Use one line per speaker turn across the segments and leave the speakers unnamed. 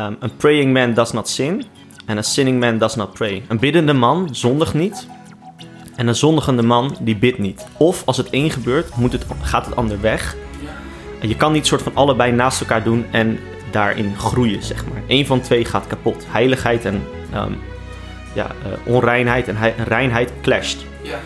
Um, a praying man does not sin. And a sinning man does not pray. Een biddende man zondigt niet. En een zondigende man die bidt niet. Of als het één gebeurt, moet het, gaat het ander weg. En je kan niet soort van allebei naast elkaar doen en daarin groeien, zeg maar. Eén van twee gaat kapot. Heiligheid en um, ja, uh, onreinheid en reinheid clasht. Ja.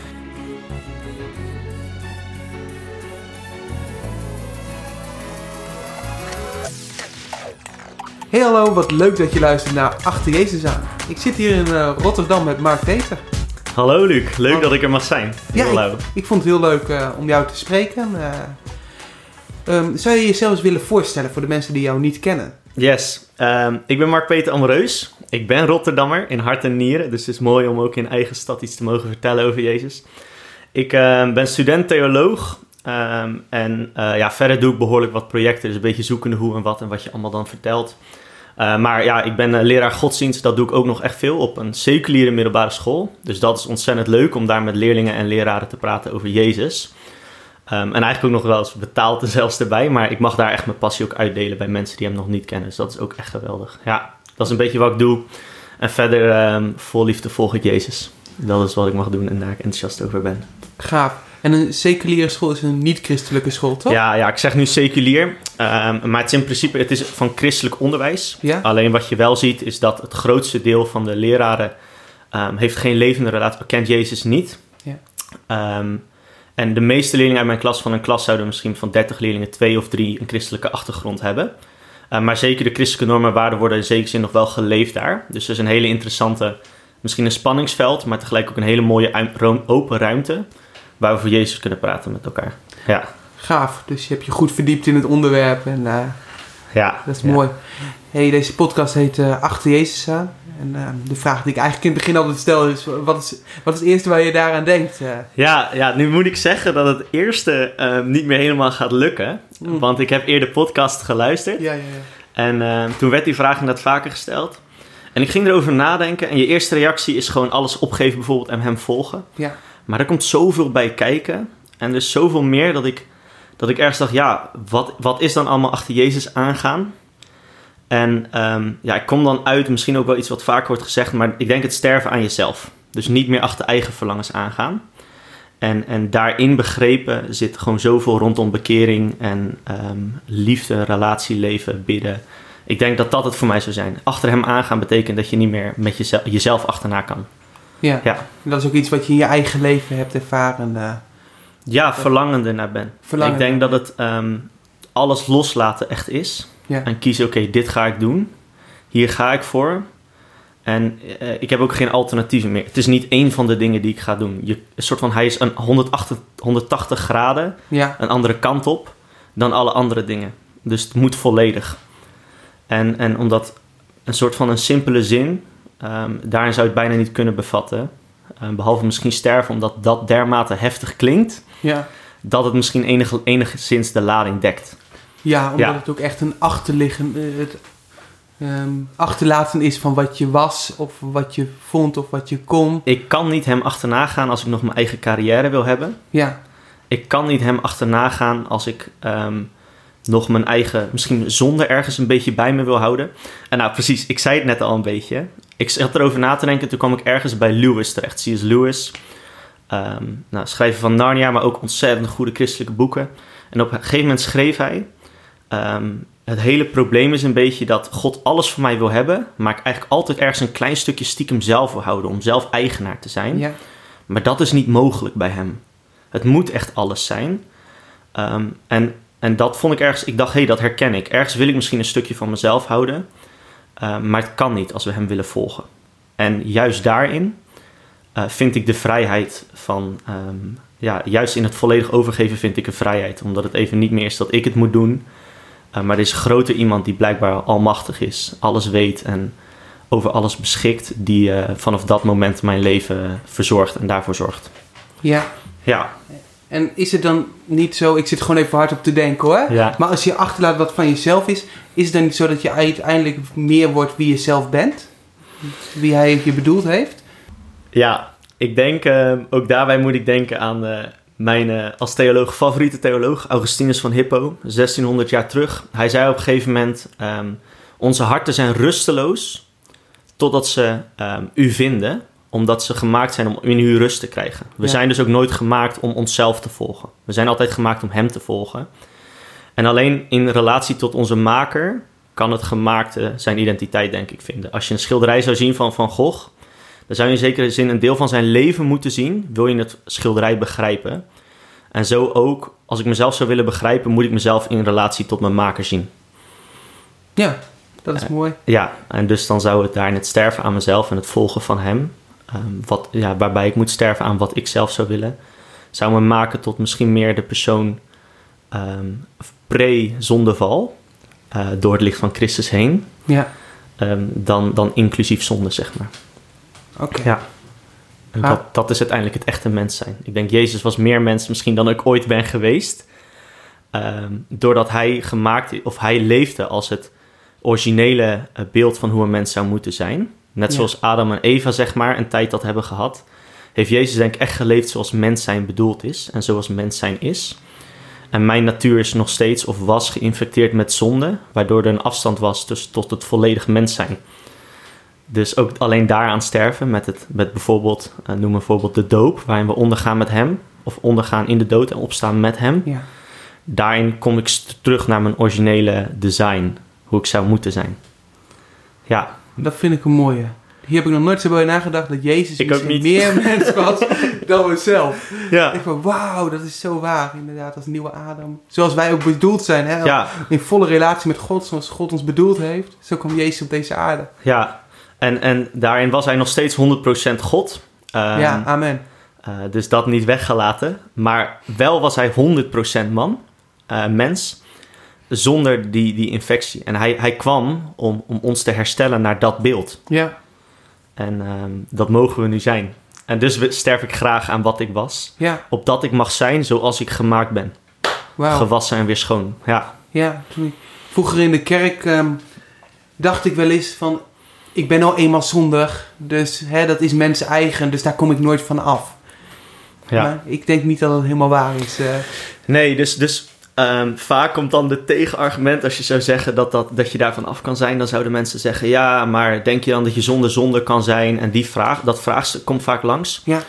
Hey hallo, wat leuk dat je luistert naar Achter Jezus aan. Ik zit hier in uh, Rotterdam met Mark Peter.
Hallo Luc, leuk dat ik er mag zijn.
Ja, hallo. Ik, vond het heel leuk uh, om jou te spreken. Uh, um, zou je jezelf eens willen voorstellen voor de mensen die jou niet kennen?
Yes, um, ik ben Mark Peter Amreus. Ik ben Rotterdammer in hart en nieren, dus het is mooi om ook in eigen stad iets te mogen vertellen over Jezus. Ik uh, ben student theoloog um, en ja, verder doe ik behoorlijk wat projecten, dus een beetje zoekende hoe en wat en wat je allemaal dan vertelt. Uh, maar ja, ik ben leraar godsdienst. Dat doe ik ook nog echt veel op een seculiere middelbare school. Dus dat is ontzettend leuk om daar met leerlingen en leraren te praten over Jezus. Um, en eigenlijk ook nog wel eens betaald zelfs erbij. Maar ik mag daar echt mijn passie ook uitdelen bij mensen die hem nog niet kennen. Dus dat is ook echt geweldig. Ja, dat is een beetje wat ik doe. En verder um, vol liefde volg ik Jezus. Dat is wat ik mag doen en daar ik enthousiast over ben.
Gaaf. En een seculiere school is een niet-christelijke school, toch?
Ja, ja, ik zeg nu seculier. Um, maar het is in principe het is van christelijk onderwijs. Ja? Alleen wat je wel ziet is dat het grootste deel van de leraren um, heeft geen levende relatie, kent Jezus niet. Ja. Um, en de meeste leerlingen uit mijn klas van een klas zouden misschien van 30 leerlingen twee of drie een christelijke achtergrond hebben. Uh, maar zeker de christelijke normen en waarden worden in zekere zin nog wel geleefd daar. Dus er is een hele interessante, misschien een spanningsveld, maar tegelijk ook een hele mooie open ruimte waar we voor Jezus kunnen praten met elkaar. Ja.
Gaaf. Dus je hebt je goed verdiept in het onderwerp. En, uh, ja. Dat is mooi. Hey, deze podcast heet uh, Achter Jezus aan. En uh, de vraag die ik eigenlijk in het begin altijd stel is: wat is, wat is het eerste waar je daaraan denkt?
Ja, ja, nu moet ik zeggen dat het eerste niet meer helemaal gaat lukken. Mm. Want ik heb eerder podcast geluisterd. Ja, ja, ja. En toen werd die vraag inderdaad vaker gesteld. En ik ging erover nadenken. En je eerste reactie is gewoon alles opgeven, bijvoorbeeld, en hem volgen. Ja. Maar er komt zoveel bij kijken. En dus zoveel meer dat ik, dat ik ergens dacht, ja, wat, wat is dan allemaal achter Jezus aangaan? En um, ja, ik kom dan uit, misschien ook wel iets wat vaak wordt gezegd, maar ik denk het sterven aan jezelf. Dus niet meer achter eigen verlangens aangaan. En, en daarin begrepen zit gewoon zoveel rondom bekering en um, liefde, relatieleven, bidden. Ik denk dat dat het voor mij zou zijn. Achter hem aangaan betekent dat je niet meer met jezelf, jezelf achterna kan.
Ja. ja. Dat is ook iets wat je in je eigen leven hebt ervaren. Uh,
ja, verlangende naar ben. Ik denk dat het um, alles loslaten echt is. Ja. En kiezen, oké, dit ga ik doen. Hier ga ik voor. En uh, ik heb ook geen alternatieven meer. Het is niet één van de dingen die ik ga doen. Je, een soort van, hij is een 180, 180 graden, ja. een andere kant op dan alle andere dingen. Dus het moet volledig. En, en omdat een soort van een simpele zin Um, daarin zou je het bijna niet kunnen bevatten. Um, behalve misschien sterven, omdat dat dermate heftig klinkt. Ja. Dat het misschien enig, enigszins de lading dekt.
Ja, omdat het ook echt een achterliggen, eh, het, um, achterlaten is van wat je was, of wat je vond, of wat je kon.
Ik kan niet hem achterna gaan als ik nog mijn eigen carrière wil hebben. Ja. Ik kan niet hem achterna gaan als ik nog mijn eigen, misschien zonde ergens een beetje bij me wil houden. En nou, precies, ik zei het net al een beetje. Ik zat erover na te denken, toen kwam ik ergens bij Lewis terecht. C.S. Lewis, um, nou, schrijver van Narnia, maar ook ontzettend goede christelijke boeken. En op een gegeven moment schreef hij... Um, het hele probleem is een beetje dat God alles van mij wil hebben, maar ik eigenlijk altijd ergens een klein stukje stiekem zelf wil houden om zelf eigenaar te zijn. Ja. Maar dat is niet mogelijk bij hem. Het moet echt alles zijn. Um, en en dat vond ik ergens, ik dacht, hé, hey, dat herken ik. Ergens wil ik misschien een stukje van mezelf houden, uh, maar het kan niet als we hem willen volgen. En juist daarin uh, vind ik de vrijheid van, um, ja, juist in het volledig overgeven vind ik een vrijheid. Omdat het even niet meer is dat ik het moet doen, uh, maar er is een grote iemand die blijkbaar almachtig is, alles weet en over alles beschikt, die vanaf dat moment mijn leven verzorgt en daarvoor zorgt.
Ja. Ja. En is het dan niet zo, ik zit gewoon even hard op te denken hoor. Ja. Maar als je achterlaat wat van jezelf is, is het dan niet zo dat je uiteindelijk meer wordt wie je zelf bent? Wie hij je bedoeld heeft?
Ja, ik denk, uh, ook daarbij moet ik denken aan uh, mijn uh, als theoloog favoriete theoloog, Augustinus van Hippo, 1600 jaar terug. Hij zei op een gegeven moment, um, Onze harten zijn rusteloos totdat ze um, u vinden, omdat ze gemaakt zijn om in u rust te krijgen. We zijn dus ook nooit gemaakt om onszelf te volgen. We zijn altijd gemaakt om Hem te volgen. En alleen in relatie tot onze maker kan het gemaakte zijn identiteit, denk ik, vinden. Als je een schilderij zou zien van Van Gogh, dan zou je in zekere zin een deel van zijn leven moeten zien, wil je het schilderij begrijpen. En zo ook, als ik mezelf zou willen begrijpen, moet ik mezelf in relatie tot mijn maker zien.
Ja, dat is mooi.
Ja, en dus dan zou het daarin het sterven aan mezelf en het volgen van hem, ehm, wat, ja, waarbij ik moet sterven aan wat ik zelf zou willen, zou me maken tot misschien meer de persoon um, pre-zondeval, uh, door het licht van Christus heen, ja. Um, dan, dan inclusief zonde, zeg maar.
Oké.
Ja. En dat, dat is uiteindelijk het echte mens zijn. Ik denk, Jezus was meer mens misschien dan ik ooit ben geweest. Um, doordat hij gemaakt, of hij leefde als het originele eh, beeld van hoe een mens zou moeten zijn. Net zoals Adam en Eva, zeg maar, een tijd dat hebben gehad. Heeft Jezus denk ik echt geleefd zoals mens zijn bedoeld is. En zoals mens zijn is. En mijn natuur is nog steeds of was geïnfecteerd met zonde. Waardoor er een afstand was tussen tot het volledig mens zijn. Dus ook alleen daaraan sterven met, het, met bijvoorbeeld, uh, noem een voorbeeld de doop, waarin we ondergaan met hem, of ondergaan in de dood en opstaan met hem. Ja. Daarin kom ik terug naar mijn originele design, hoe ik zou moeten zijn. Ja.
Dat vind ik een mooie. Hier heb ik nog nooit zo bij nagedacht dat Jezus ik meer mens was dan we zelf. Ja. Ik van wauw, dat is zo waar inderdaad, als nieuwe Adam. Zoals wij ook bedoeld zijn, hè? Ja. in volle relatie met God, zoals God ons bedoeld heeft. Zo kwam Jezus op deze aarde.
Ja, en, en daarin was hij nog steeds 100% God.
Um, ja, amen.
Uh, dus dat niet weggelaten. Maar wel was hij 100% man, uh, mens, zonder die, die infectie. En hij, hij kwam om, om ons te herstellen naar dat beeld.
Ja.
En um, dat mogen we nu zijn. En dus sterf ik graag aan wat ik was.
Ja.
Opdat ik mag zijn zoals ik gemaakt ben.
Wow.
Gewassen en weer schoon. Ja.
Ja, vroeger in de kerk um, dacht ik wel eens van ik ben al eenmaal zondig, dus hè, dat is mensen eigen, dus daar kom ik nooit van af. Ja. Maar ik denk niet dat het helemaal waar is. Uh.
Nee, dus, dus um, vaak komt dan de tegenargument als je zou zeggen dat, dat, dat je daarvan af kan zijn, dan zouden mensen zeggen: ja, maar denk je dan dat je zonder zonde kan zijn? En die vraag, dat vraagstuk komt vaak langs.
Ja.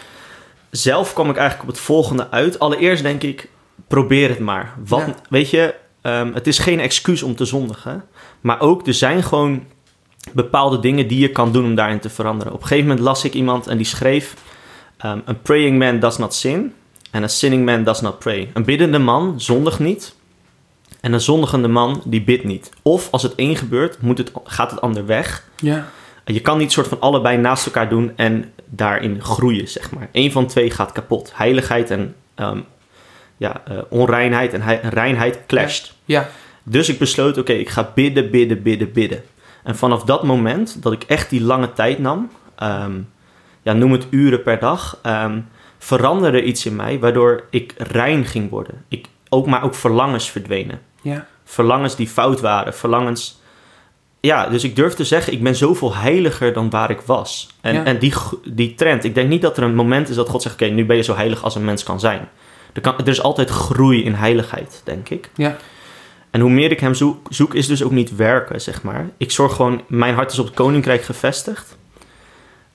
Zelf kom ik eigenlijk op het volgende uit. Allereerst denk ik: probeer het maar. Wat, Weet je, um, het is geen excuus om te zondigen, maar ook er zijn gewoon bepaalde dingen die je kan doen om daarin te veranderen. Op een gegeven moment las ik iemand en die schreef: um, A praying man does not sin, and a sinning man does not pray. Een biddende man zondigt niet, en een zondigende man die bidt niet. Of als het één gebeurt, moet het, gaat het ander weg.
Ja.
Je kan niet soort van allebei naast elkaar doen en daarin groeien, zeg maar. Eén van twee gaat kapot. Heiligheid en um, ja, uh, onreinheid en reinheid clasht.
Ja.
Dus ik besloot, oké, ik ga bidden, bidden, bidden, bidden. En vanaf dat moment dat ik echt die lange tijd nam, ehm, ja, noem het uren per dag, um, veranderde iets in mij waardoor ik rein ging worden. Ik, ook, maar ook verlangens verdwenen.
Ja.
Verlangens die fout waren, verlangens. Ja, dus ik durf te zeggen, ik ben zoveel heiliger dan waar ik was. En, en die, die trend, ik denk niet dat er een moment is dat God zegt: Oké, nu ben je zo heilig als een mens kan zijn. Er, kan, er is altijd groei in heiligheid, denk ik.
Ja.
En hoe meer ik hem zoek, zoek, is dus ook niet werken, zeg maar. Ik zorg gewoon, mijn hart is op het koninkrijk gevestigd.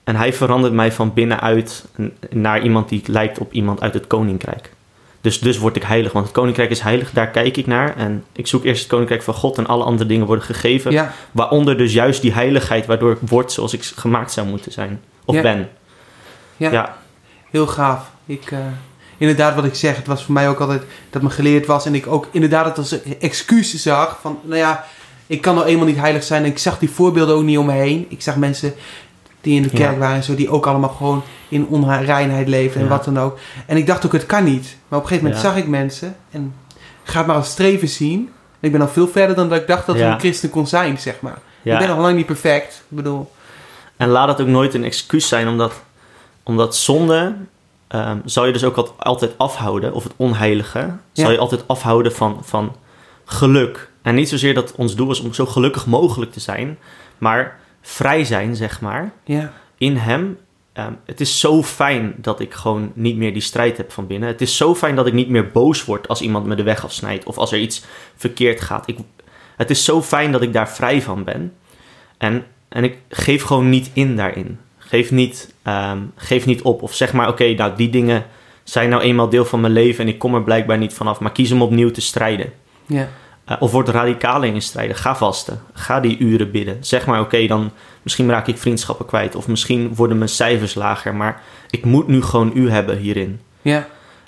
En hij verandert mij van binnenuit naar iemand die lijkt op iemand uit het koninkrijk. Dus, dus word ik heilig, want het koninkrijk is heilig, daar kijk ik naar. En ik zoek eerst het koninkrijk van God en alle andere dingen worden gegeven.
Ja.
Waaronder dus juist die heiligheid, waardoor ik word zoals ik gemaakt zou moeten zijn. Of
ja.
ben.
Ja. ja. heel gaaf. Ik, uh, inderdaad wat ik zeg, het was voor mij ook altijd dat me geleerd was. En ik ook inderdaad het als excuus zag van, nou ja, ik kan nou eenmaal niet heilig zijn. En ik zag die voorbeelden ook niet om me heen. Ik zag mensen die in de kerk waren en zo, die ook allemaal gewoon in onreinheid leefden en wat dan ook. En ik dacht ook, het kan niet. Maar op een gegeven moment zag ik mensen en ga het maar als streven zien. ik ben al veel verder dan dat ik dacht dat een christen kon zijn, zeg maar. Ik ben nog lang niet perfect. Ik bedoel...
En laat het ook nooit een excuus zijn, omdat, omdat zonde um, zal je dus ook altijd afhouden, of het onheilige, zal je altijd afhouden van, van geluk. En niet zozeer dat ons doel is om zo gelukkig mogelijk te zijn, maar vrij zijn, zeg maar,
ja.
in Hem. Um, het is zo fijn dat ik gewoon niet meer die strijd heb van binnen. Het is zo fijn dat ik niet meer boos word als iemand me de weg afsnijdt of als er iets verkeerd gaat. Ik, Het is zo fijn dat ik daar vrij van ben. En, en ik geef gewoon niet in daarin. Geef niet, ehm, geef niet op. Of zeg maar, oké, nou die dingen zijn nou eenmaal deel van mijn leven en ik kom er blijkbaar niet vanaf. Maar kies om opnieuw te strijden. Ja. Uh, of word radicaal in strijden. Ga vasten. Ga die uren bidden. Zeg maar, oké, dan misschien raak ik vriendschappen kwijt. Of misschien worden mijn cijfers lager. Maar ik moet nu gewoon u hebben hierin. Ja.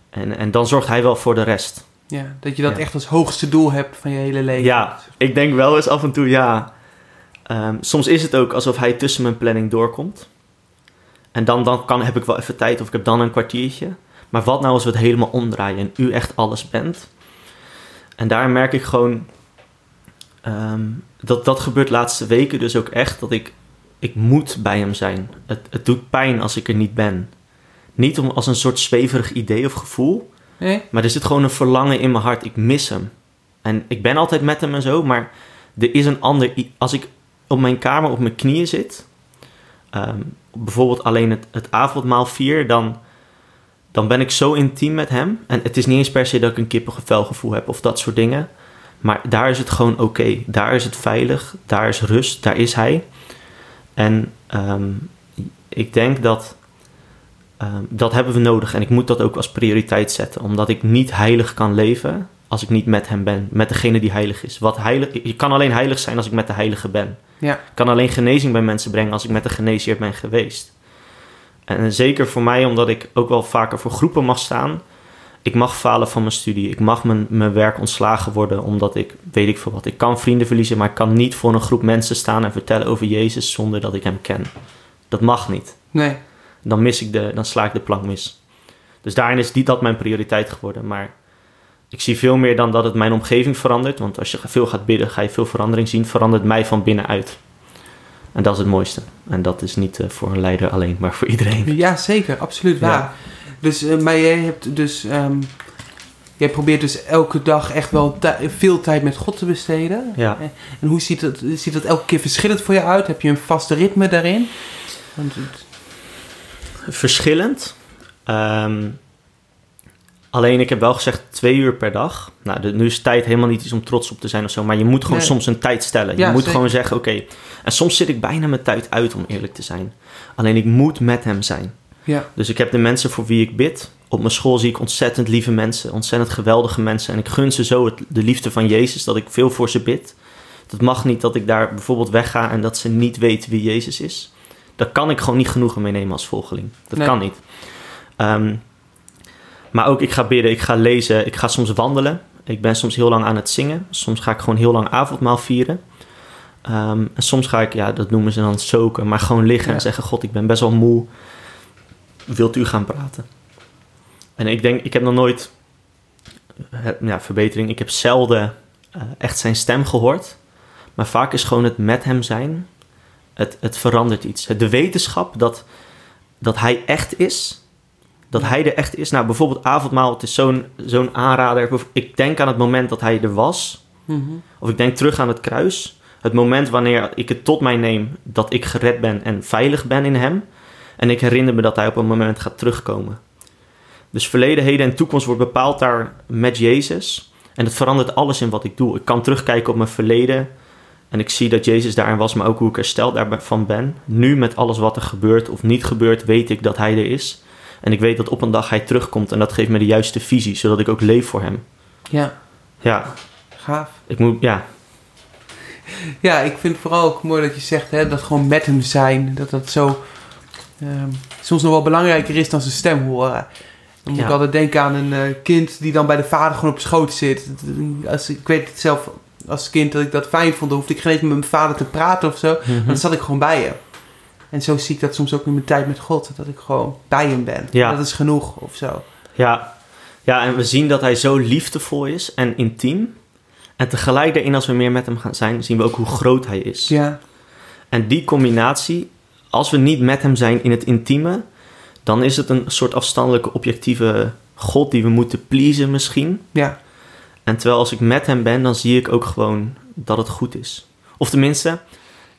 En, en dan zorgt hij wel voor de rest.
Ja, dat je dat echt als hoogste doel hebt van je hele leven.
Ja, ik denk wel eens af en toe, ja. Ehm, soms is het ook alsof hij tussen mijn planning doorkomt. En dan, dan kan, heb ik wel even tijd of ik heb dan een kwartiertje. Maar wat nou als we het helemaal omdraaien en u echt alles bent? En daar merk ik gewoon... Ehm, dat, dat gebeurt de laatste weken dus ook echt. Dat ik, ik moet bij hem zijn. Het, het doet pijn als ik er niet ben. Niet om, als een soort zweverig idee of gevoel. Nee. Maar er zit gewoon een verlangen in mijn hart. Ik mis hem. En ik ben altijd met hem en zo. Maar er is een ander... Als ik op mijn kamer op mijn knieën zit... Ehm, bijvoorbeeld alleen het, het avondmaal vier... Dan, dan ben ik zo intiem met hem. En het is niet eens per se dat ik een kippengevelgevoel heb of dat soort dingen. Maar daar is het gewoon oké. Daar is het veilig. Daar is rust. Daar is hij. En ehm, ik denk dat Ehm, dat hebben we nodig en ik moet dat ook als prioriteit zetten, omdat ik niet heilig kan leven als ik niet met hem ben, met degene die heilig is. Wat heilig, je kan alleen heilig zijn als ik met de heilige ben. Ja. Ik kan alleen genezing bij mensen brengen als ik met de geneesheer ben geweest. En zeker voor mij, omdat ik ook wel vaker voor groepen mag staan. Ik mag falen van mijn studie. Ik mag mijn, mijn werk ontslagen worden, omdat ik, weet ik veel wat, ik kan vrienden verliezen, maar ik kan niet voor een groep mensen staan en vertellen over Jezus zonder dat ik hem ken. Dat mag niet. Nee dan, mis ik de, dan sla ik de plank mis. Dus daarin is die, dat mijn prioriteit geworden. Maar ik zie veel meer dan dat het mijn omgeving verandert. Want als je veel gaat bidden, ga je veel verandering zien. Verandert mij van binnenuit. En dat is het mooiste. En dat is niet uh, voor een leider alleen, maar voor iedereen.
Ja, zeker. Absoluut waar. Dus, uh, maar jij hebt dus... Um, jij probeert dus elke dag echt wel veel tijd met God te besteden. Ja. En hoe ziet dat, ziet dat elke keer verschillend voor je uit? Heb je een vaste ritme daarin? Want het
verschillend. Ehm, alleen ik heb wel gezegd twee uur per dag. Nou, nu is tijd helemaal niet iets om trots op te zijn of zo. Maar je moet gewoon soms een tijd stellen. je moet gewoon zeggen, oké. En soms zit ik bijna mijn tijd uit om eerlijk te zijn. Alleen ik moet met hem zijn. Ja. Dus ik heb de mensen voor wie ik bid. Op mijn school zie ik ontzettend lieve mensen. Ontzettend geweldige mensen. En ik gun ze zo het, de liefde van Jezus. Dat ik veel voor ze bid. Het mag niet dat ik daar bijvoorbeeld wegga en dat ze niet weten wie Jezus is. Daar kan ik gewoon niet genoegen mee nemen als volgeling. Dat kan niet. Ehm, maar ook ik ga bidden, ik ga lezen, ik ga soms wandelen. Ik ben soms heel lang aan het zingen. Soms ga ik gewoon heel lang avondmaal vieren. Ehm, en soms ga ik, ja, dat noemen ze dan soken, maar gewoon liggen en zeggen: God, ik ben best wel moe. Wilt u gaan praten? En ik denk, ik heb nog nooit, ja, verbetering, ik heb zelden uh, echt zijn stem gehoord. Maar vaak is gewoon het met hem zijn het, het verandert iets. De wetenschap dat, dat hij echt is, dat hij er echt is. Nou, bijvoorbeeld avondmaal, het is zo'n zo'n aanrader. Ik denk aan het moment dat hij er was. Mhm. Of ik denk terug aan het kruis. Het moment wanneer ik het tot mij neem dat ik gered ben en veilig ben in hem. En ik herinner me dat hij op een moment gaat terugkomen. Dus verleden, heden en toekomst wordt bepaald daar met Jezus. En het verandert alles in wat ik doe. Ik kan terugkijken op mijn verleden. En ik zie dat Jezus daarin was, maar ook hoe ik hersteld daarvan ben. Nu met alles wat er gebeurt of niet gebeurt, weet ik dat Hij er is. En ik weet dat op een dag Hij terugkomt en dat geeft me de juiste visie, zodat ik ook leef voor Hem.
Ja.
Ja.
Gaaf.
Ik moet, ja.
Ja, ik vind het vooral ook mooi dat je zegt hè, dat gewoon met Hem zijn, dat dat zo um, soms nog wel belangrijker is dan zijn stem horen. Dan moet ik altijd denken aan een uh, kind die dan bij de vader gewoon op schoot zit. Als, ik weet het zelf als kind dat ik dat fijn vond. Dan hoefde ik geen eens met mijn vader te praten of zo. Mhm. Dan zat ik gewoon bij hem. En zo zie ik dat soms ook in mijn tijd met God. Dat ik gewoon bij hem ben. Ja. Dat is genoeg of zo.
Ja. ja, en we zien dat hij zo liefdevol is en intiem. En tegelijk daarin, als we meer met hem gaan zijn, zien we ook hoe groot hij is. Ja. En die combinatie, als we niet met hem zijn in het intieme, dan is het een soort afstandelijke, objectieve God die we moeten pleasen misschien. Ja. En terwijl als ik met hem ben, dan zie ik ook gewoon dat het goed is. Of tenminste,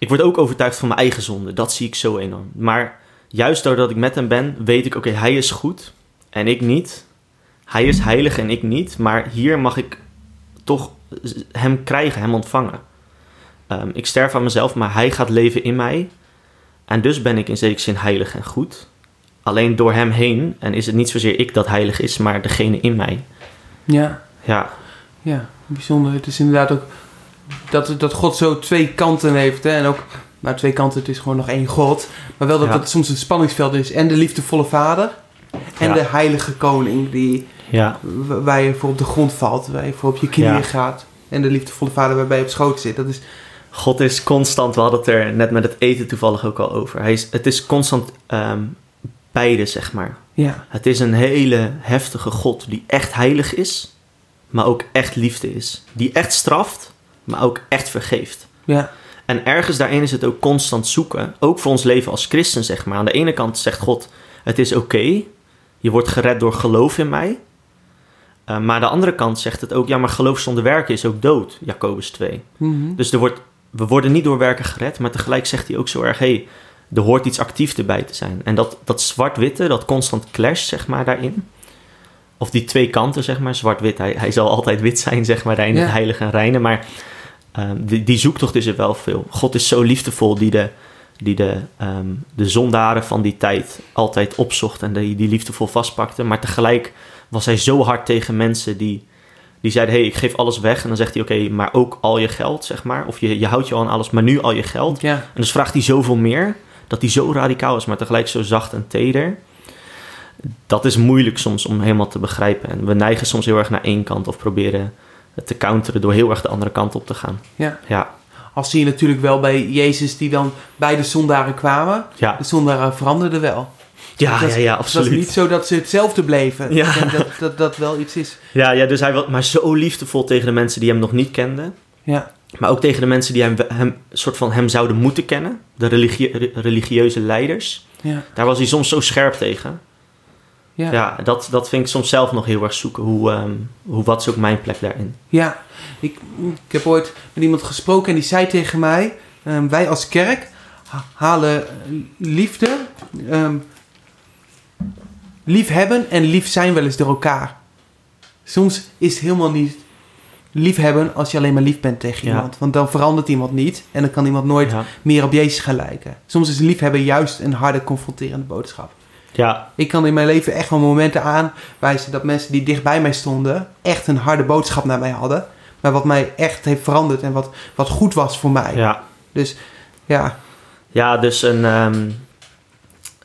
ik word ook overtuigd van mijn eigen zonde. Dat zie ik zo enorm. Maar juist doordat ik met hem ben, weet ik, oké, hij is goed en ik niet. Hij is heilig en ik niet. Maar hier mag ik toch hem krijgen, hem ontvangen. Ehm, ik sterf aan mezelf, maar hij gaat leven in mij. En dus ben ik in zekere zin heilig en goed. Alleen door hem heen, en is het niet zozeer ik dat heilig is, maar degene in mij.
Ja. Ja. Ja, bijzonder. Het is inderdaad ook dat, dat God zo twee kanten heeft. Hè? En ook, maar twee kanten, het is gewoon nog één God. Maar wel dat het soms een spanningsveld is. En de liefdevolle vader. En de heilige koning die, ja. waar je voor op de grond valt. Waar je voor op je knieën gaat. En de liefdevolle vader waarbij je op schoot zit. Dat is...
God is constant, we hadden het er net met het eten toevallig ook al over. Hij is, het is constant um, beide, zeg maar. Ja. Het is een hele heftige God die echt heilig is, maar ook echt liefde is. Die echt straft, maar ook echt vergeeft. Ja. En ergens daarin is het ook constant zoeken, ook voor ons leven als christen, zeg maar. Aan de ene kant zegt God, het is oké, je wordt gered door geloof in mij. Uh, maar aan de andere kant zegt het ook, ja, maar geloof zonder werken is ook dood, Jacobus 2. Mm Dus er wordt, we worden niet door werken gered, maar tegelijk zegt hij ook zo erg, hé, hey, er hoort iets actief erbij te zijn. En dat, dat zwart-witte, dat constant clash, zeg maar, daarin. Of die twee kanten, zeg maar, zwart-wit. Hij, hij zal altijd wit zijn, zeg maar, daarin, het heilige en reine. Maar um, die, die zoektocht is er wel veel. God is zo liefdevol die de, die de, um, de zondaren van die tijd altijd opzocht en die, die liefdevol vastpakte. Maar tegelijk was hij zo hard tegen mensen die, die zeiden: hey, ik geef alles weg. En dan zegt hij: Oké, maar ook al je geld, zeg maar. Of je, je houdt je al aan alles, maar nu al je geld. Ja. En dus vraagt hij zoveel meer dat hij zo radicaal is, maar tegelijk zo zacht en teder. Dat is moeilijk soms om helemaal te begrijpen. En we neigen soms heel erg naar één kant of proberen te counteren door heel erg de andere kant op te gaan. Ja.
ja. Als zie je natuurlijk wel bij Jezus die dan bij de zondaren kwamen. Ja. De zondaren veranderden wel.
Ja, ja, ja, absoluut.
Het was niet zo dat ze hetzelfde bleven. Ja. dat, dat dat wel iets is.
Ja, ja, dus hij was maar zo liefdevol tegen de mensen die hem nog niet kenden. Ja. Maar ook tegen de mensen die hem, hem, soort van hem zouden moeten kennen. De religieuze leiders. Ja. Daar was hij soms zo scherp tegen. Ja, ja dat, dat vind ik soms zelf nog heel erg zoeken. Hoe, um, hoe, wat is ook mijn plek daarin?
Ja, ik, ik heb ooit met iemand gesproken en die zei tegen mij... Um, wij als kerk halen liefde, um, liefhebben en lief zijn wel eens door elkaar. Soms is het helemaal niet liefhebben als je alleen maar lief bent tegen iemand. Want dan verandert iemand niet en dan kan iemand nooit meer op Jezus gaan lijken. Soms is liefhebben juist een harde, confronterende boodschap. Ja. Ik kan in mijn leven echt wel momenten aanwijzen dat mensen die dicht bij mij stonden echt een harde boodschap naar mij hadden. Maar wat mij echt heeft veranderd en wat, wat goed was voor mij. Ja. Dus ja.
Ja, dus een, ehm,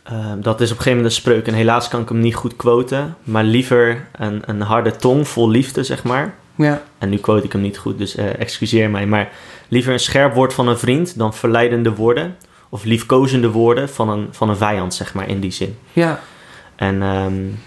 ehm, dat is op een gegeven moment een spreuk. En helaas kan ik hem niet goed quoten. Maar liever een, een harde tong vol liefde, zeg maar ja. En nu quote ik hem niet goed, dus uh, excuseer mij. Maar liever een scherp woord van een vriend dan verleidende woorden. Of liefkozende woorden van een, van een vijand, zeg maar, in die zin. Ja. En um,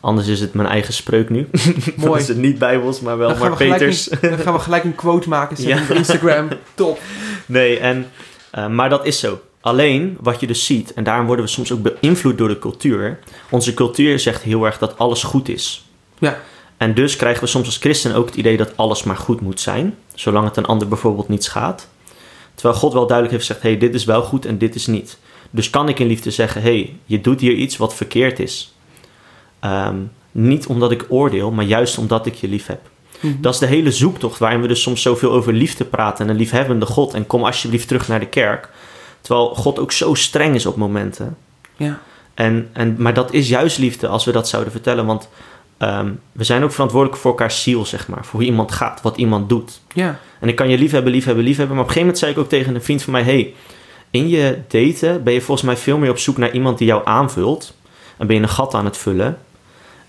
anders is het mijn eigen spreuk nu. Mooi. dat is het niet bijbels, maar wel maar Peters.
Een, dan gaan we gelijk een quote maken ja. op Instagram. Top.
Nee, en, uh, maar dat is zo. Alleen wat je dus ziet, en daarom worden we soms ook beïnvloed door de cultuur. Onze cultuur zegt heel erg dat alles goed is. Ja. En dus krijgen we soms als christen ook het idee dat alles maar goed moet zijn, zolang het een ander bijvoorbeeld niet schaadt. Terwijl God wel duidelijk heeft gezegd: hey, dit is wel goed en dit is niet. Dus kan ik in liefde zeggen: hey, je doet hier iets wat verkeerd is. Ehm, niet omdat ik oordeel, maar juist omdat ik je lief heb. Mhm. Dat is de hele zoektocht waarin we dus soms zoveel over liefde praten en een liefhebbende God. En kom alsjeblieft terug naar de kerk. Terwijl God ook zo streng is op momenten. Ja. En, en, maar dat is juist liefde als we dat zouden vertellen. Want Ehm, we zijn ook verantwoordelijk voor elkaar ziel, zeg maar. Voor hoe iemand gaat, wat iemand doet. Ja. En ik kan je lief hebben, lief hebben, lief hebben. Maar op een gegeven moment zei ik ook tegen een vriend van mij... hey, in je daten ben je volgens mij veel meer op zoek naar iemand die jou aanvult. En ben je een gat aan het vullen.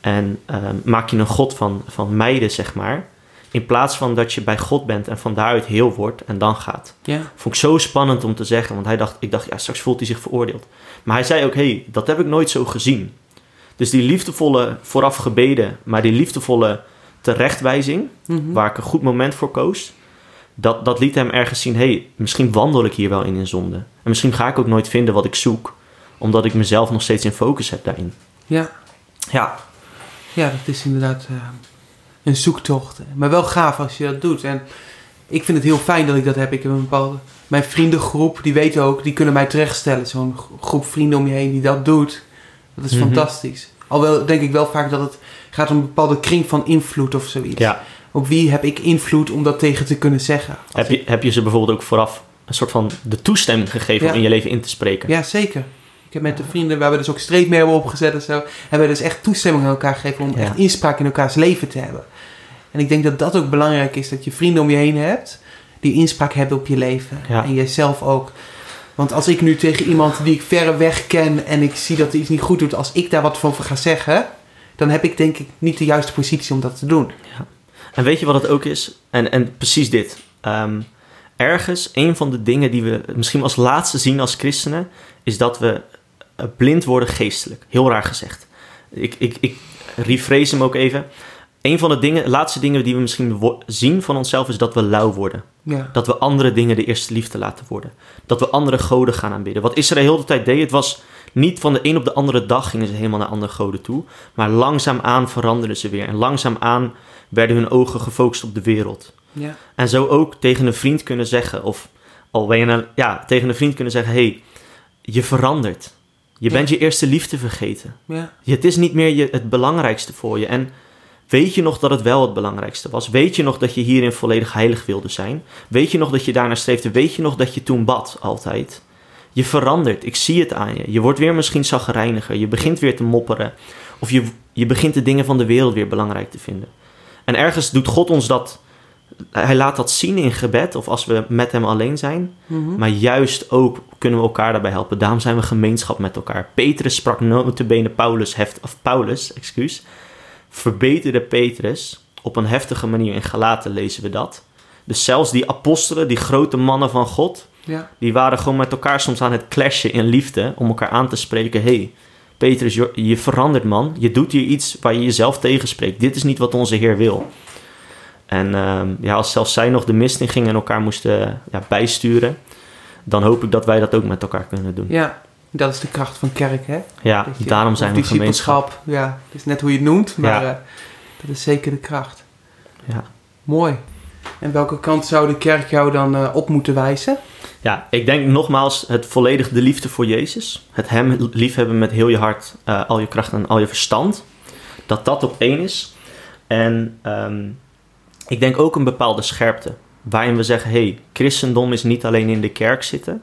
En um, maak je een god van, van meiden, zeg maar. In plaats van dat je bij God bent en van daaruit heel wordt en dan gaat. Ja. Vond ik zo spannend om te zeggen. Want hij dacht, ik dacht, ja, straks voelt hij zich veroordeeld. Maar hij zei ook, hey, dat heb ik nooit zo gezien. Dus die liefdevolle vooraf gebeden, maar die liefdevolle terechtwijzing, mhm. waar ik een goed moment voor koos, dat, dat liet hem ergens zien: hé, hey, misschien wandel ik hier wel in een zonde. En misschien ga ik ook nooit vinden wat ik zoek, omdat ik mezelf nog steeds in focus heb daarin.
Ja. Ja. Ja, dat is inderdaad uh, een zoektocht. Maar wel gaaf als je dat doet. En ik vind het heel fijn dat ik dat heb. Ik heb een bepaalde. Mijn vriendengroep, die weten ook, die kunnen mij terechtstellen. Zo'n groep vrienden om je heen die dat doet. Dat is mhm. fantastisch. Alhoewel denk ik wel vaak dat het gaat om een bepaalde kring van invloed of zoiets. Ja. Op wie heb ik invloed om dat tegen te kunnen zeggen?
Heb je, heb je ze bijvoorbeeld ook vooraf een soort van de toestemming gegeven om in je leven in te spreken?
Ja, zeker. Ik heb met de vrienden, we hebben dus ook streep mee opgezet en zo, hebben we dus echt toestemming aan elkaar gegeven om echt inspraak in elkaars leven te hebben. En ik denk dat dat ook belangrijk is, dat je vrienden om je heen hebt die inspraak hebben op je leven. En jezelf ook. Want als ik nu tegen iemand die ik verre weg ken en ik zie dat hij iets niet goed doet, als ik daar wat van ga zeggen, dan heb ik denk ik niet de juiste positie om dat te doen. Ja.
En weet je wat het ook is? En, en precies dit. Ehm, ergens, een van de dingen die we misschien als laatste zien als christenen, is dat we eh, blind worden geestelijk. Heel raar gezegd. Ik, ik, ik rephrase hem ook even. Een van de dingen, laatste dingen die we misschien zien van onszelf is dat we lauw worden. Ja. Dat we andere dingen de eerste liefde laten worden. Dat we andere goden gaan aanbidden. Wat Israël de tijd deed, het was niet van de een op de andere dag gingen ze helemaal naar andere goden toe. Maar langzaamaan veranderden ze weer. En langzaamaan werden hun ogen gefocust op de wereld. Ja. En zo ook tegen een vriend kunnen zeggen, of al ben je ja, tegen een vriend kunnen zeggen: hey, je verandert. Je bent je eerste liefde vergeten. Ja. Het is niet meer je, het belangrijkste voor je. En weet je nog dat het wel het belangrijkste was? Weet je nog dat je hierin volledig heilig wilde zijn? Weet je nog dat je daarnaar streefde? Weet je nog dat je toen bad altijd? Je verandert. Ik zie het aan je. Je wordt weer misschien zaggerijniger. Je begint weer te mopperen. Of je, je begint de dingen van de wereld weer belangrijk te vinden. En ergens doet God ons dat. Hij laat dat zien in gebed of als we met hem alleen zijn. Mhm. Maar juist ook kunnen we elkaar daarbij helpen. Daarom zijn we gemeenschap met elkaar. Petrus sprak notabene Paulus, heft, of Paulus, excuus. Verbeterde Petrus op een heftige manier. In Galaten lezen we dat. Dus zelfs die apostelen, die grote mannen van God, ja. die waren gewoon met elkaar soms aan het clashen in liefde. Om elkaar aan te spreken. hey, Petrus, je, je verandert man. Je doet hier iets waar je jezelf tegenspreekt. Dit is niet wat onze Heer wil. En ehm, ja, als zelfs zij nog de mist in gingen en elkaar moesten ja, bijsturen, dan hoop ik dat wij dat ook met elkaar kunnen doen.
Ja, dat is de kracht van kerk, hè?
Ja, daarom zijn we gemeenschap.
Ja, het is net hoe je het noemt, maar ja. uh, dat is zeker de kracht. Ja. Mooi. En welke kant zou de kerk jou dan uh, op moeten wijzen?
Ja, ik denk nogmaals het volledig de liefde voor Jezus. Het Hem liefhebben met heel je hart, uh, al je kracht en al je verstand. Dat dat op één is. En um, ik denk ook een bepaalde scherpte. Waarin we zeggen, hey, christendom is niet alleen in de kerk zitten.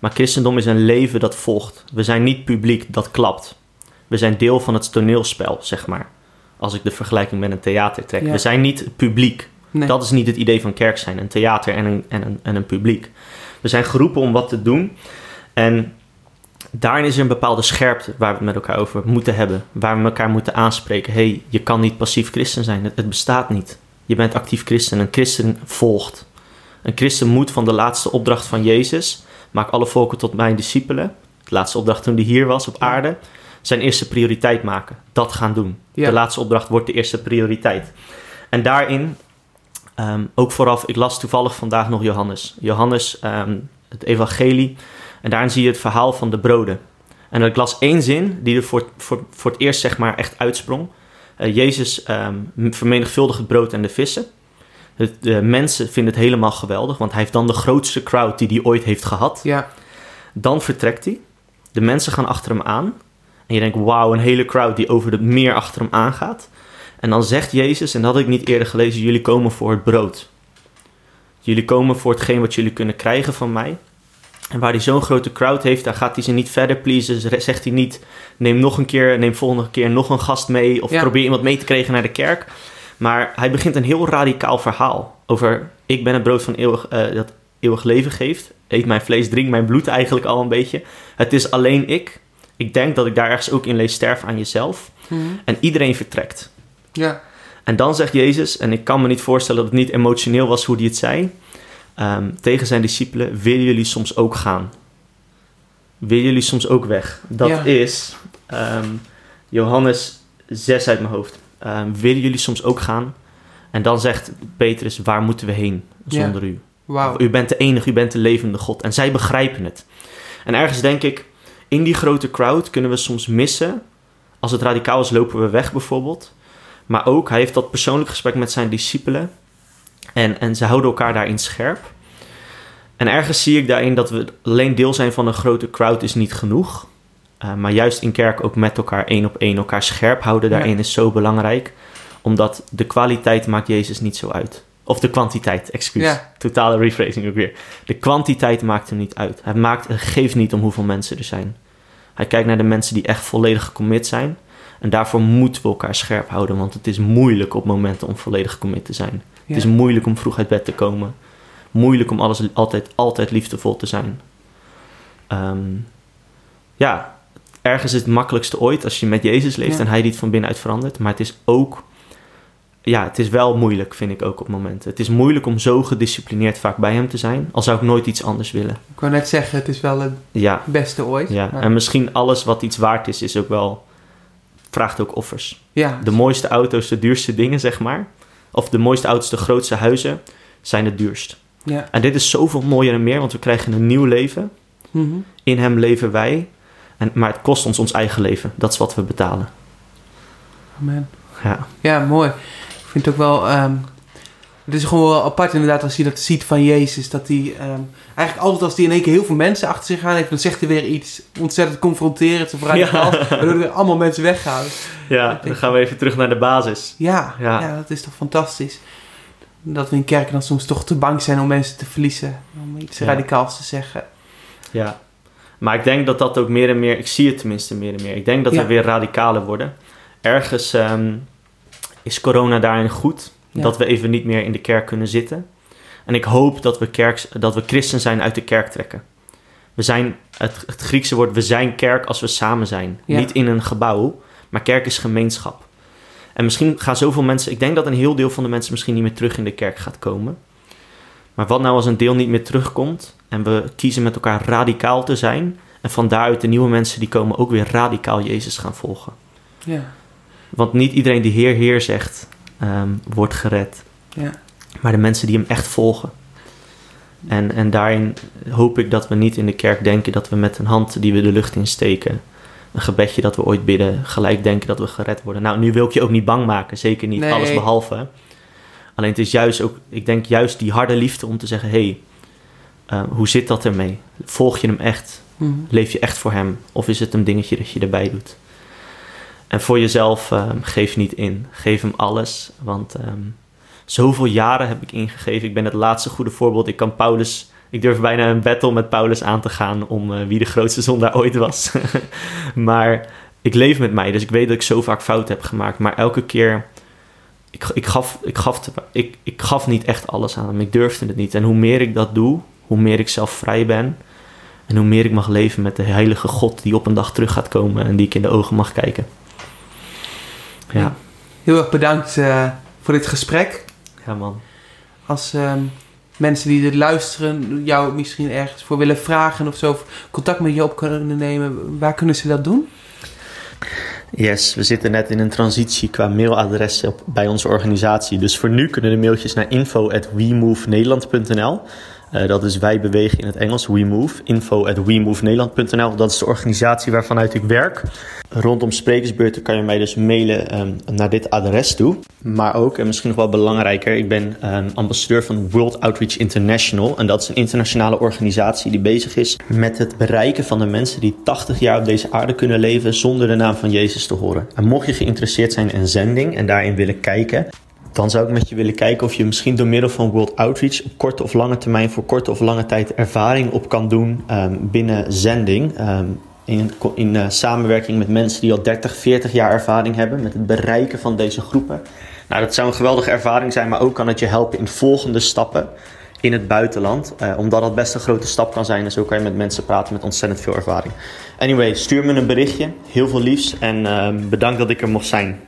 Maar christendom is een leven dat volgt. We zijn niet publiek dat klapt. We zijn deel van het toneelspel, zeg maar. Als ik de vergelijking met een theater trek. We zijn niet publiek. Dat is niet het idee van kerk zijn. Een theater en een, en, een, en een publiek. We zijn geroepen om wat te doen. En daarin is er een bepaalde scherpte waar we het met elkaar over moeten hebben. Waar we elkaar moeten aanspreken. hey, je kan niet passief christen zijn. Het, het bestaat niet. Je bent actief christen. Een christen volgt. Een christen moet van de laatste opdracht van Jezus... maak alle volken tot mijn discipelen. De laatste opdracht toen hij hier was op aarde... zijn eerste prioriteit maken. Dat gaan doen. De laatste opdracht wordt de eerste prioriteit. En daarin Ehm, ook vooraf, ik las toevallig vandaag nog Johannes. Johannes, ehm, het evangelie. En daarin zie je het verhaal van de broden. En ik las één zin die er voor, voor, voor het eerst zeg maar echt uitsprong. Uh, Jezus um, vermenigvuldigt het brood en de vissen. De mensen vinden het helemaal geweldig, want hij heeft dan de grootste crowd die hij ooit heeft gehad. Ja. Dan vertrekt hij. De mensen gaan achter hem aan. En je denkt, wauw, een hele crowd die over het meer achter hem aangaat. En dan zegt Jezus, en dat had ik niet eerder gelezen, jullie komen voor het brood. Jullie komen voor hetgeen wat jullie kunnen krijgen van mij. En waar hij zo'n grote crowd heeft, daar gaat hij ze niet verder pleasen. Zegt hij niet, neem nog een keer, neem volgende keer nog een gast mee. Of probeer iemand mee te krijgen naar de kerk. Maar hij begint een heel radicaal verhaal over, ik ben het brood van eeuwig, uh, dat eeuwig leven geeft. Eet mijn vlees, drink mijn bloed eigenlijk al een beetje. Het is alleen ik. Ik denk dat ik daar ergens ook in lees, sterf aan jezelf. Mhm. En iedereen vertrekt. Ja. En dan zegt Jezus, en ik kan me niet voorstellen dat het niet emotioneel was hoe hij het zei, um, tegen zijn discipelen: Willen jullie soms ook gaan? Willen jullie soms ook weg? Dat is um, Johannes 6 uit mijn hoofd. Um, willen jullie soms ook gaan? En dan zegt Petrus: Waar moeten we heen zonder u? Wow. U bent de enige, u bent de levende God. En zij begrijpen het. En ergens denk ik, in die grote crowd kunnen we soms missen. Als het radicaal is, lopen we weg bijvoorbeeld. Maar ook, hij heeft dat persoonlijk gesprek met zijn discipelen. En, en ze houden elkaar daarin scherp. En ergens zie ik daarin dat we alleen deel zijn van een grote crowd is niet genoeg. Uh, maar juist in kerk ook met elkaar één op één elkaar scherp houden daarin is zo belangrijk. Omdat de kwaliteit maakt Jezus niet zo uit. Of de kwantiteit, excuus. Totale rephrasing ook weer. De kwantiteit maakt hem niet uit. Hij maakt, geeft niet om hoeveel mensen er zijn. Hij kijkt naar de mensen die echt volledig gecommit zijn. En daarvoor moeten we elkaar scherp houden. Want het is moeilijk op momenten om volledig commit te zijn. Het is moeilijk om vroeg uit bed te komen. Moeilijk om alles altijd, altijd liefdevol te zijn. Ehm, ja, ergens het makkelijkste ooit als je met Jezus leeft en hij die het van binnenuit verandert. Maar het is ook, ja, het is wel moeilijk, vind ik ook op momenten. Het is moeilijk om zo gedisciplineerd vaak bij hem te zijn, al zou ik nooit iets anders willen.
Ik wou net zeggen, het is wel het ja. beste ooit.
Ja, en misschien alles wat iets waard is, is ook wel, vraagt ook offers. Ja. De mooiste auto's, de duurste dingen, zeg maar. Of de mooiste auto's, de grootste huizen, zijn het duurst. Ja. En dit is zoveel mooier en meer, want we krijgen een nieuw leven. Mhm. In hem leven wij. En, maar het kost ons ons eigen leven. Dat is wat we betalen.
Amen. Ja, ja mooi. Ik vind het ook wel... Ehm, het is gewoon wel apart inderdaad als je dat ziet van Jezus. Dat hij ehm, eigenlijk altijd als hij in één keer heel veel mensen achter zich aan heeft... dan zegt hij weer iets ontzettend confronterend. Of ja. waardoor er allemaal mensen weggaan.
Ja, dan gaan we even terug naar de basis.
Ja, ja. ja dat is toch fantastisch. Dat we in kerken dan soms toch te bang zijn om mensen te verliezen. Om iets radicaals te zeggen.
Ja, maar ik denk dat dat ook meer en meer, ik zie het tenminste meer en meer. Ik denk dat we weer radicaler worden. Ergens ehm, is corona daarin goed, dat we even niet meer in de kerk kunnen zitten. En ik hoop dat we, kerk, dat we christen zijn uit de kerk trekken. We zijn, het, het Griekse woord, we zijn kerk als we samen zijn. Niet in een gebouw, maar kerk is gemeenschap. En misschien gaan zoveel mensen, ik denk dat een heel deel van de mensen misschien niet meer terug in de kerk gaat komen. Maar wat nou als een deel niet meer terugkomt en we kiezen met elkaar radicaal te zijn en van daaruit de nieuwe mensen die komen ook weer radicaal Jezus gaan volgen. Ja. Want niet iedereen die Heer, Heer zegt, ehm, wordt gered. Ja. Maar de mensen die hem echt volgen. En, en daarin hoop ik dat we niet in de kerk denken dat we met een hand die we de lucht in steken, een gebedje dat we ooit bidden, gelijk denken dat we gered worden. Nou, nu wil ik je ook niet bang maken, zeker niet alles behalve. Alleen het is juist ook, ik denk juist die harde liefde om te zeggen: hé, hey, eh, hoe zit dat ermee? Volg je hem echt? Mhm. Leef je echt voor hem? Of is het een dingetje dat je erbij doet? En voor jezelf uh, geef niet in. Geef hem alles. Want um, zoveel jaren heb ik ingegeven. Ik ben het laatste goede voorbeeld. Ik kan Paulus. Ik durf bijna een battle met Paulus aan te gaan om uh, wie de grootste zondaar ooit was. maar ik leef met mij, dus ik weet dat ik zo vaak fout heb gemaakt. Maar elke keer ik, ik, gaf, ik, gaf ik, ik gaf niet echt alles aan hem. Ik durfde het niet. En hoe meer ik dat doe, hoe meer ik zelf vrij ben. En hoe meer ik mag leven met de heilige God die op een dag terug gaat komen en die ik in de ogen mag kijken.
Ja. Heel erg bedankt uh, voor dit gesprek.
Ja, man.
Als uh, mensen die dit luisteren jou misschien ergens voor willen vragen of zo, of contact met je op kunnen nemen, waar kunnen ze dat doen?
Yes, we zitten net in een transitie qua mailadres bij onze organisatie. Dus voor nu kunnen de mailtjes naar info@wemovenederland.nl. Uh, dat is wij bewegen in het Engels, WeMove. Info at WeMoveNederland.nl. Dat is de organisatie waarvanuit ik werk. Rondom sprekersbeurten kan je mij dus mailen um, naar dit adres toe. Maar ook, en misschien nog wel belangrijker, ik ben um, ambassadeur van World Outreach International. En dat is een internationale organisatie die bezig is met het bereiken van de mensen die 80 jaar op deze aarde kunnen leven zonder de naam van Jezus te horen. En mocht je geïnteresseerd zijn in zending en daarin willen kijken, dan zou ik met je willen kijken of je misschien door middel van World Outreach op korte of lange termijn voor korte of lange tijd ervaring op kan doen um, binnen zending. Um, in, in uh, samenwerking met mensen die al 30, 40 jaar ervaring hebben met het bereiken van deze groepen. Nou, dat zou een geweldige ervaring zijn, maar ook kan het je helpen in volgende stappen in het buitenland. Uh, omdat dat best een grote stap kan zijn. En zo kan je met mensen praten met ontzettend veel ervaring. Anyway, stuur me een berichtje. Heel veel liefs en uh, bedankt dat ik er mocht zijn.